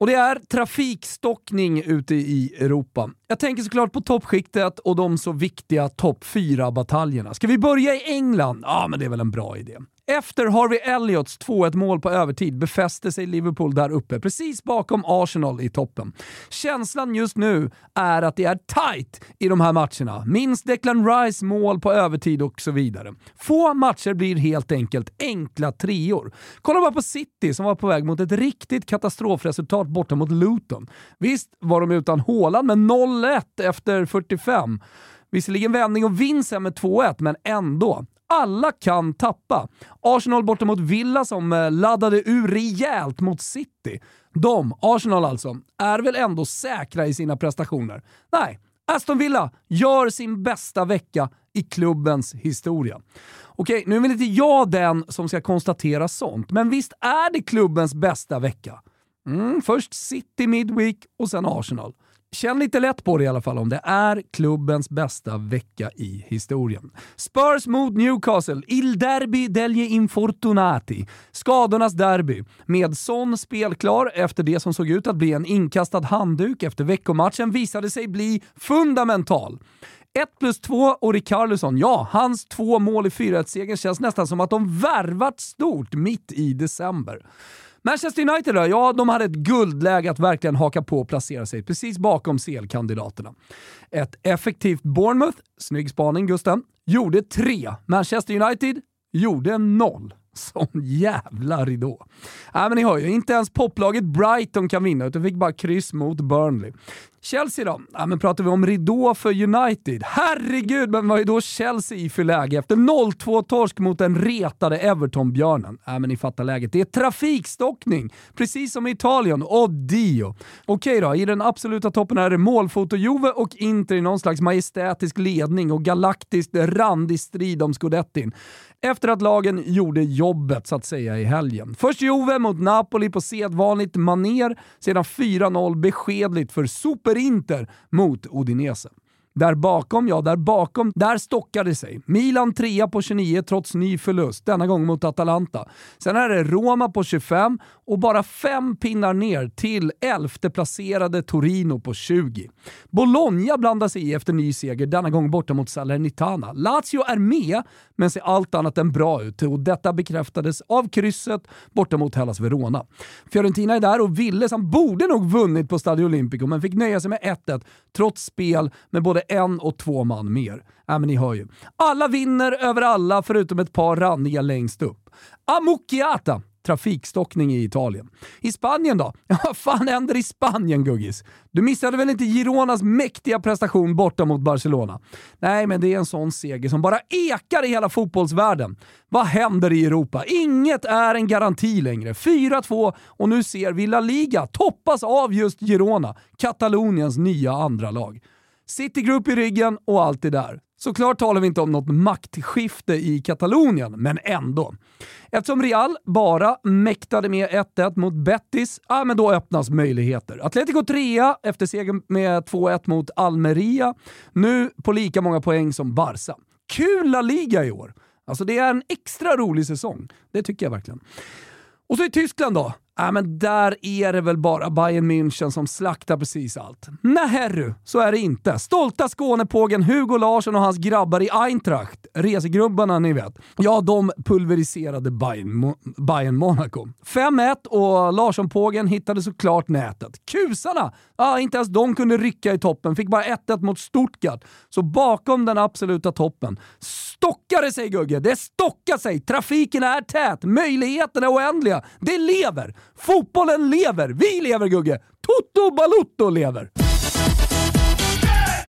Och det är trafikstockning ute i Europa. Jag tänker såklart på toppskiktet och de så viktiga topp 4-bataljerna. Ska vi börja i England? Ja, men det är väl en bra idé. Efter Harvey Elliots 2-1 mål på övertid befäste sig Liverpool där uppe, precis bakom Arsenal i toppen. Känslan just nu är att det är tight i de här matcherna. Minst Declan Rice mål på övertid och så vidare. Få matcher blir helt enkelt enkla treor. Kolla bara på City som var på väg mot ett riktigt katastrofresultat borta mot Luton. Visst var de utan Haaland, men 0-1 efter 45. Visserligen vändning och vinst med 2-1, men ändå. Alla kan tappa. Arsenal borta mot Villa som eh, laddade ur rejält mot City. De, Arsenal alltså, är väl ändå säkra i sina prestationer? Nej, Aston Villa gör sin bästa vecka i klubbens historia. Okej, nu är väl inte jag den som ska konstatera sånt, men visst är det klubbens bästa vecka? Mm, först City Midweek och sen Arsenal. Känn lite lätt på det i alla fall om det är klubbens bästa vecka i historien. Spurs mot Newcastle, Il Derby degli Infortunati. Skadornas derby. Med Son spelklar efter det som såg ut att bli en inkastad handduk efter veckomatchen visade sig bli fundamental. 1 plus 2 och Rikarlison, ja, hans två mål i 4-1-segern känns nästan som att de värvat stort mitt i december. Manchester United då? Ja, de hade ett guldläge att verkligen haka på och placera sig precis bakom CL-kandidaterna. Ett effektivt Bournemouth, snygg spaning Gusten, gjorde tre. Manchester United gjorde noll. Sån jävla ridå. Äh, men ni hör ju, inte ens poplaget Brighton kan vinna utan fick bara kryss mot Burnley. Chelsea då? Ja, men pratar vi om ridå för United? Herregud, men vad är då Chelsea i för läge efter 0-2-torsk mot den retade Everton-björnen? Ja, men ni fattar läget. Det är trafikstockning, precis som i Italien. Oddio! Okej då, i den absoluta toppen är det målfoto-Juve och Inter i någon slags majestätisk ledning och galaktiskt randig strid om scudettin efter att lagen gjorde jobbet så att säga i helgen. Först Juve mot Napoli på sedvanligt maner, sedan 4-0 beskedligt för Super-Inter mot Udinese. Där bakom, ja där bakom, där stockade sig. Milan trea på 29 trots ny förlust, denna gång mot Atalanta. Sen är det Roma på 25 och bara fem pinnar ner till elfte placerade Torino på 20. Bologna blandar sig i efter ny seger, denna gång borta mot Salernitana. Lazio är med, men ser allt annat än bra ut och detta bekräftades av krysset borta mot Hellas Verona. Fiorentina är där och ville, som borde nog vunnit på Stadio Olimpico, men fick nöja sig med 1-1 trots spel med både en och två man mer. Ja, men ni hör ju. Alla vinner över alla förutom ett par randiga längst upp. Amucchiata trafikstockning i Italien. I Spanien då? vad fan händer i Spanien Guggis? Du missade väl inte Gironas mäktiga prestation borta mot Barcelona? Nej, men det är en sån seger som bara ekar i hela fotbollsvärlden. Vad händer i Europa? Inget är en garanti längre. 4-2 och nu ser vi La Liga toppas av just Girona, Kataloniens nya andra lag. City Group i ryggen och allt det där. Såklart talar vi inte om något maktskifte i Katalonien, men ändå. Eftersom Real bara mäktade med 1-1 mot Betis, ja, men då öppnas möjligheter. Atletico 3 efter segern med 2-1 mot Almeria. Nu på lika många poäng som Barca. Kul La Liga i år! Alltså det är en extra rolig säsong. Det tycker jag verkligen. Och så i Tyskland då. Ja, men där är det väl bara Bayern München som slaktar precis allt. Nej herru, så är det inte. Stolta Skånepågen Hugo Larsson och hans grabbar i Eintracht, resegrubbarna ni vet, ja de pulveriserade Bayern, Bayern Monaco. 5-1 och Larsson-pågen hittade såklart nätet. Kusarna, ja inte ens de kunde rycka i toppen, fick bara 1-1 mot Stuttgart. Så bakom den absoluta toppen stockar det sig Gugge, det stockar sig! Trafiken är tät, möjligheterna är oändliga. Det lever! Fotbollen lever! Vi lever Gugge! Toto Balutto lever!